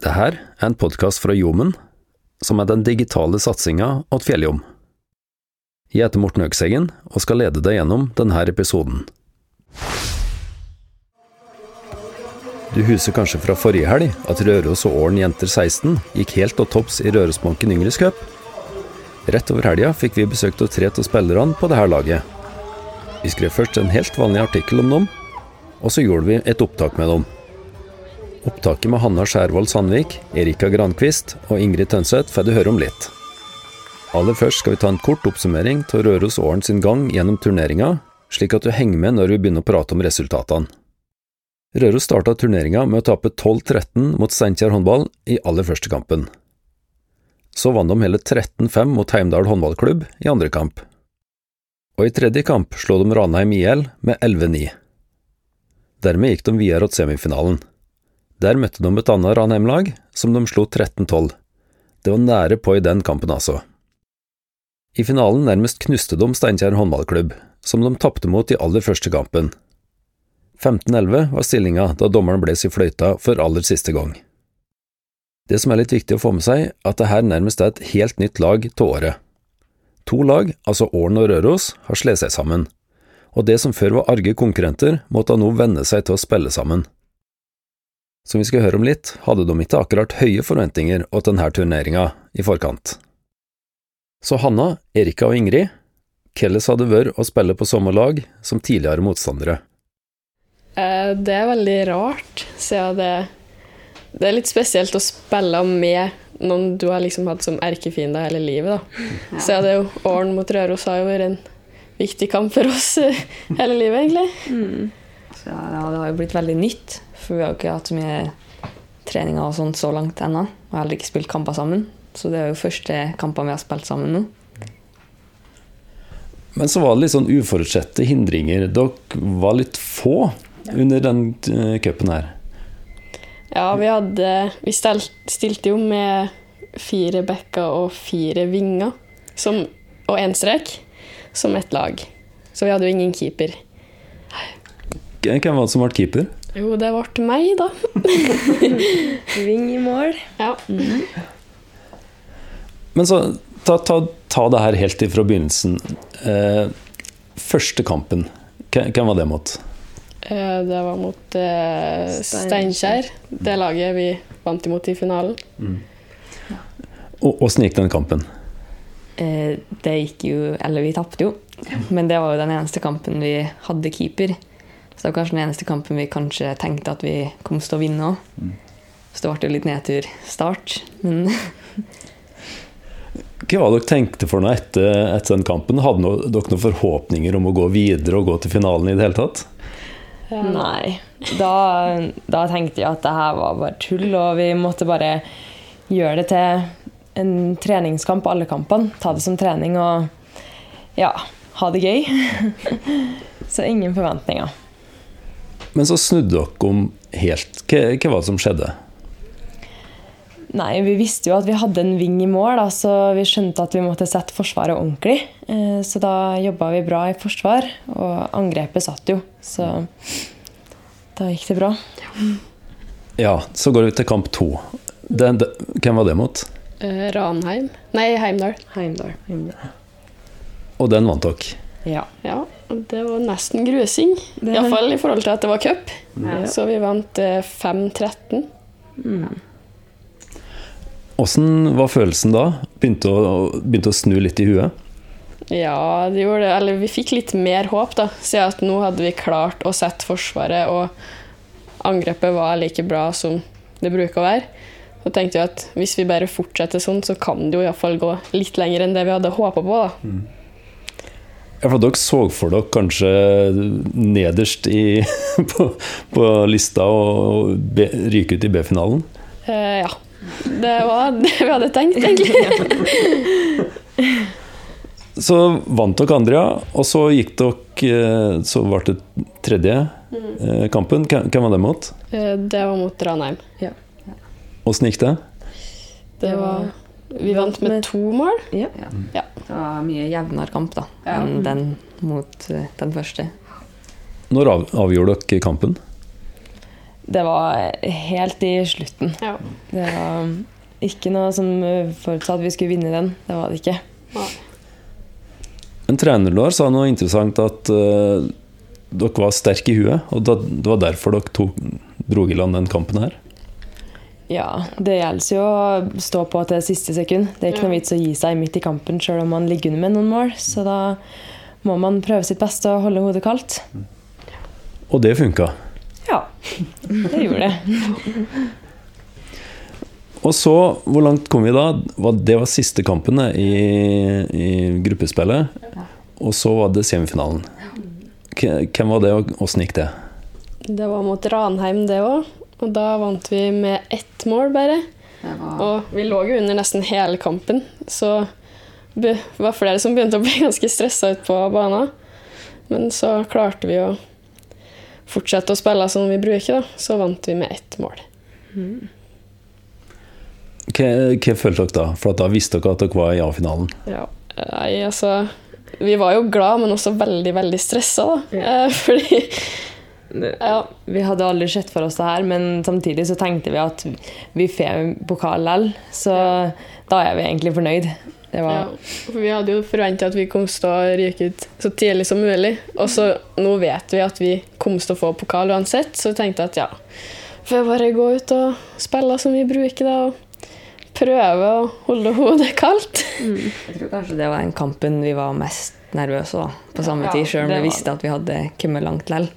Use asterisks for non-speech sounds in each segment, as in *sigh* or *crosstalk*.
Det her er en podkast fra Jomen, som er den digitale satsinga åt Fjelljom. Jeg heter Morten Økseggen og skal lede deg gjennom denne episoden. Du husker kanskje fra forrige helg at Røros og Åren jenter 16 gikk helt til topps i Rørosbanken Yngres Cup? Rett over helga fikk vi besøkt av tre av spillerne på dette laget. Vi skrev først en helt vanlig artikkel om dem, og så gjorde vi et opptak med dem. Opptaket med Hanna Skjærvold Sandvik, Erika Grankvist og Ingrid Tønseth får du høre om litt. Aller først skal vi ta en kort oppsummering av Røros Åren sin gang gjennom turneringa, slik at du henger med når vi begynner å prate om resultatene. Røros starta turneringa med å tape 12-13 mot Steinkjer håndball i aller første kampen. Så vant de hele 13-5 mot Heimdal håndballklubb i andre kamp. Og i tredje kamp slo de Ranheim IL med 11-9. Dermed gikk de videre til semifinalen. Der møtte de et annet Ranheim-lag, som de slo 13-12. Det var nære på i den kampen, altså. I finalen nærmest knuste de Steinkjer håndballklubb, som de tapte mot i aller første kampen. 15-11 var stillinga da dommeren bles i fløyta for aller siste gang. Det som er litt viktig å få med seg, er at det her nærmest er et helt nytt lag til året. To lag, altså Åren og Røros, har slått seg sammen, og det som før var arge konkurrenter, måtte nå venne seg til å spille sammen. Som vi skal høre om litt, hadde de ikke akkurat høye forventninger til denne turneringa i forkant. Så Hanna, Erika og Ingrid, hvordan hadde vært å spille på samme lag som tidligere motstandere? Eh, det er veldig rart, siden det, det er litt spesielt å spille med noen du har liksom hatt som erkefiende hele livet. da. Ja. Så det er jo Åren mot Røros har jo vært en viktig kamp for oss *laughs* hele livet, egentlig. Mm. Så, ja, det har jo blitt veldig nytt. For vi har jo ikke hatt så mye treninger og sånt så langt ennå. Og heller ikke spilt kamper sammen. Så det er jo første kampene vi har spilt sammen nå. Men så var det litt sånn uforutsette hindringer. Dere var litt få under den uh, cupen her. Ja, vi hadde Vi stilte jo med fire bekker og fire vinger som, og én strek som ett lag. Så vi hadde jo ingen keeper. Hvem var det som ble keeper? Jo, det ble meg, da. *laughs* Ving i mål. Ja. Mm. Men så ta, ta, ta, det her helt ifra begynnelsen. Eh, første kampen, hvem var det mot? Eh, det var mot eh, Steinkjer. Det laget vi vant imot i finalen. Mm. Åssen gikk den kampen? Eh, det gikk jo Eller vi tapte jo. Men det var jo den eneste kampen vi hadde keeper. Så det var kanskje den eneste kampen vi kanskje tenkte at vi kom til å vinne òg. Mm. Så det ble jo litt nedturstart, men *laughs* Hva var det dere tenkte for noe etter, etter den kampen? Hadde dere noen forhåpninger om å gå videre og gå til finalen i det hele tatt? Nei. Da, da tenkte jeg at det her var bare tull, og vi måtte bare gjøre det til en treningskamp alle kampene. Ta det som trening og ja, ha det gøy. *laughs* Så ingen forventninger. Men så snudde dere om helt. Hva, hva var det som skjedde? Nei, Vi visste jo at vi hadde en ving i mål, da, så vi skjønte at vi måtte sette Forsvaret ordentlig. Eh, så da jobba vi bra i forsvar, og angrepet satt jo. Så da gikk det bra. Ja, så går vi til kamp to. Den, den, hvem var det mot? Uh, Ranheim. Nei, Heimdal. Heimdal. Heimdal. Og den vant dere? Ja. ja. Det var nesten grusing. Iallfall i forhold til at det var cup. Ja. Så vi vant 5-13. Mm. var følelsen da? Begynte å, begynte å snu litt i huet? Ja, det gjorde det. Eller vi fikk litt mer håp, da. Siden at nå hadde vi klart å sette Forsvaret, og angrepet var like bra som det bruker å være. Så tenkte vi at hvis vi bare fortsetter sånn, så kan det jo iallfall gå litt lenger enn det vi hadde håpa på. da. Mm. Ja, for Dere så for dere kanskje nederst i, *laughs* på, på, lista og be, ryke ut i B-finalen? Uh, ja. Det var *laughs* det vi hadde tenkt, egentlig. så vant dere Andrea, og så gikk dere eh, Så ble det tredje mm. kampen. Hvem var det mot? Det var mot Ranheim. Ja. Åssen gikk det? Det var vi vant med to mål. Ja. ja. Det var mye jevnere kamp da, enn den mot uh, den første. Når av, avgjorde dere kampen? det var helt i slutten. Ja. Det var ikke noe som forutsatte at vi skulle vinne den. Det var det ikke. Ja. En trener der sa noe interessant at uh, dere var sterke i huet, og det var derfor dere tok, dro i land den kampen her. Ja, det gjelder jo å stå på til siste sekund. Det er ikke Ja. noe vits å gi seg midt i kampen selv om man ligger under med noen mål. Så da må man prøve sitt beste og holde hodet kaldt. Og det funka. Ja, det gjorde det. Og så, hvor langt kom vi da? Det var siste kampene i, i gruppespillet. Og så var det semifinalen. Hvem var det, og åssen gikk det? Det var mot Ranheim, det òg. Og da vant vi med ett mål, bare. Var Og vi lå jo under nesten hele kampen, så det var flere som begynte å bli *laughs* ganske stressa ut på banen. Men så klarte vi å fortsette å spille som vi bruker, da. Så vant vi med ett mål. Hva, hva følte dere da? For at da visste dere at dere var i A-finalen. Ja. Nei, altså Vi var jo glad, men også veldig, veldig stressa, da. Eh, Fordi Ja. Vi hadde aldri sett for oss det her, men samtidig så tenkte vi at vi får pokal likevel. Så da er vi egentlig fornøyd. Det Ja, for vi hadde jo forventa at vi kom til å ryke ut så tidlig som mulig. Og så nå vet vi at vi kom til å få pokal uansett, så vi tenkte at ja, får jeg bare gå ut og spille som vi bruker, da. Og prøve å holde hodet kaldt. Jeg tror kanskje det var den kampen vi var mest nervøse da, på samme Ja, tid, selv om vi visste at vi hadde kommet langt likevel.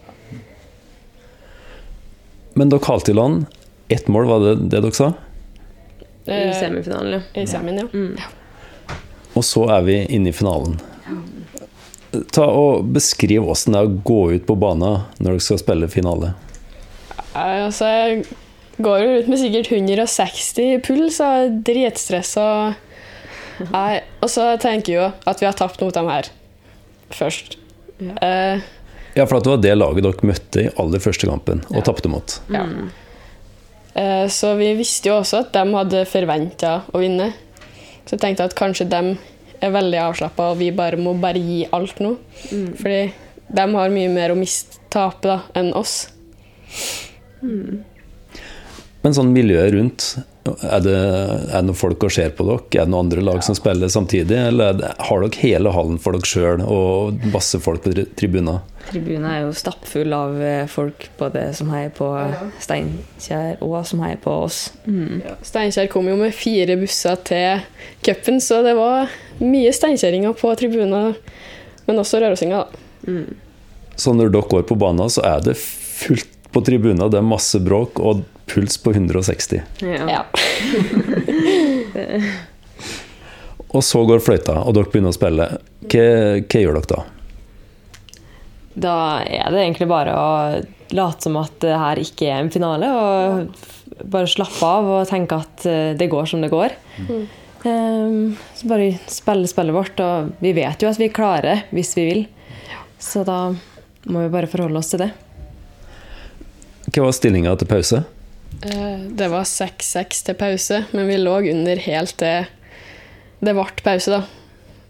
Men dere halte i land. Ett mål, var det det dere sa? I Eh, semifinalen, ja. I semien, ja. Mm. Og så er vi inne i finalen. Ta og Beskriv åssen det er å gå ut på banen når dere skal spille finale. Altså, jeg går jo ut med sikkert 160 i puls og er dritstressa. Og så tenker jeg jo at vi har tapt mot dem her først. Ja. Eh, Ja, for at det var det laget dere møtte i aller første kampen og Ja. tapte mot. Ja. Eh, Så vi visste jo også at de hadde forventa å vinne. Så jeg tenkte at kanskje de er veldig avslappa, og vi bare må bare gi alt nå. Fordi de har mye mer å miste tape da, enn oss. Men sånn miljøet rundt, er det, er det noen folk og ser på dere? Er det noen andre lag som spiller samtidig? Eller er det, har dere hele hallen for dere sjøl og masse folk på tri- tribuner? Tribunen er jo stappfull av eh, folk både som heier på Steinkjer og som heier på oss. Mm. Steinkjer kom jo med fire busser til cupen, så det var mye steinkjerringer på tribunen. Men også rørosinger, da. Så når dere går på banen, så er det fullt på tribunen, det er masse bråk og puls på 160. Ja. *laughs* Og så går fløyta, og dere begynner å spille. Hva, hva gjør dere da? Da er det egentlig bare å late som at det her ikke er en finale, og bare slappe av og tenke at eh, det går som det går. Ehm, så bare spille spillet vårt, og vi vet jo at vi klarer hvis vi vil. Så da må vi bare forholde oss til det. Hva var stillinga til pause? Eh, Det var 6-6 til pause, men vi lå under helt til det ble pause, da.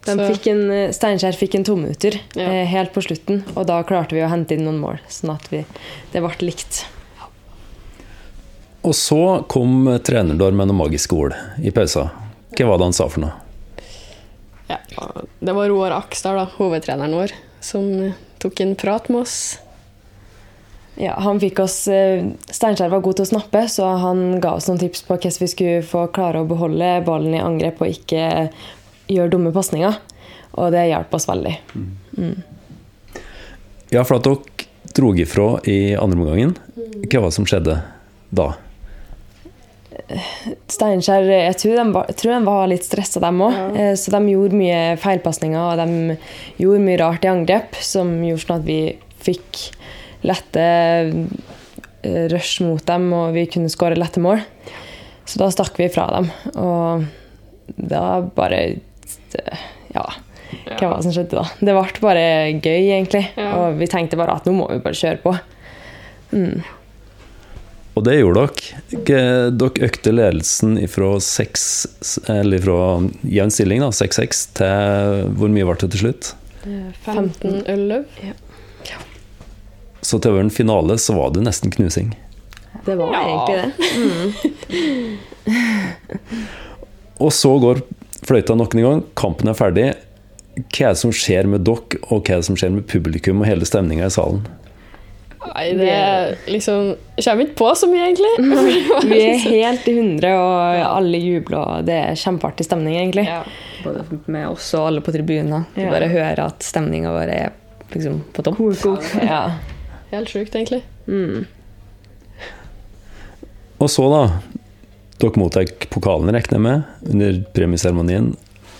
De fikk en, eh, Steinkjer fikk en tominutter Ja. eh, helt på slutten, og da klarte vi å hente inn noen mål, sånn at vi, det ble likt. Og så kom treneren der med noen magiske ord i pausa. Hva var det han sa for noe? Ja. Det var Roar Aksdal, da, hovedtreneren vår, som tok en prat med oss. Ja, han fikk oss, eh, Steinkjer var god til å snappe, så han ga oss noen tips på hvordan vi skulle få klare å beholde ballen i angrep og ikke gjøre dumme pasninger. Og det hjalp oss veldig. Ja, for at dere dro ifra i andre omgangen. Hva var det som skjedde da? Steinkjer jeg tror de var, tror de var litt stressa, dem òg. Så de gjorde mye feilpasninger og de gjorde mye rart i angrep som gjorde sånn at vi fikk lette eh, rush mot dem, og vi kunne skåre lette mål. Så da stakk vi fra dem. Og da bare Ja, hva var det som skjedde da? Det ble bare gøy, egentlig. Ja. Og vi tenkte bare at nå må vi bare kjøre på. Og det gjorde dere. Dere økte ledelsen fra seks Eller fra jevn stilling, da, 6-6, til hvor mye ble det til slutt? 15 øl Så til over en finale så var det nesten knusing. Det var Ja. egentlig det. Og så går fløyta nok en gang, kampen er ferdig. Hva er det som skjer med dere, og hva er det som skjer med publikum og hele stemninga i salen? Nei, det er liksom kommer ikke på så mye, egentlig. Vi er *laughs* helt i hundre, og alle jubler, og det er kjempeartig stemning, egentlig. Ja. Både med oss og alle på tribunen. Du Ja. bare hører at stemninga vår er liksom på topp. Ja. Helt sjukt, egentlig. Mm. Og så, da. Dere mottar pokalen, regner jeg med, under premieseremonien.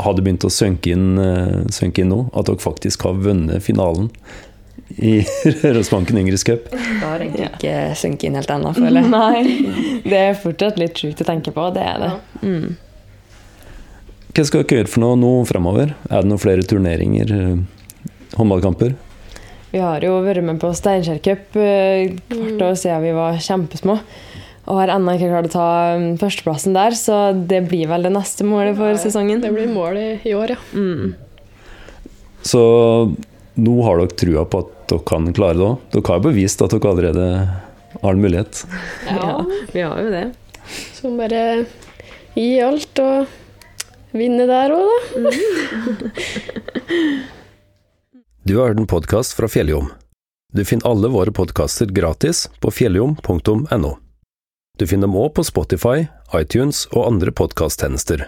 Har det begynt å synke inn, eh, synke inn nå at dere faktisk har vunnet finalen i *laughs* Rørosbanken Yngres Cup? Det har egentlig ikke sunket inn helt ennå, føler jeg. Nei, det er fortsatt litt sjukt å tenke på, det er det. Mm. Hva skal dere gjøre for noe nå fremover? Er det noen flere turneringer? eh, Håndballkamper? Vi har jo vært med på Steinkjer Cup eh, hvert år siden vi var kjempesmå. Og har ennå ikke klart å ta um, førsteplassen der, så det blir vel det neste målet for sesongen. Det blir målet i, år, ja. Mm. Så nå har dere trua på at dere kan klare det òg. Dere har jo bevist at dere allerede har en mulighet. Ja, vi har jo det. Så bare gi alt og vinne der òg, da. *laughs* Du har hørt en podkast fra Fjelljom. Du finner alle våre podkaster gratis på fjelljom.no. Du finner dem òg på Spotify, iTunes og andre podkasttjenester.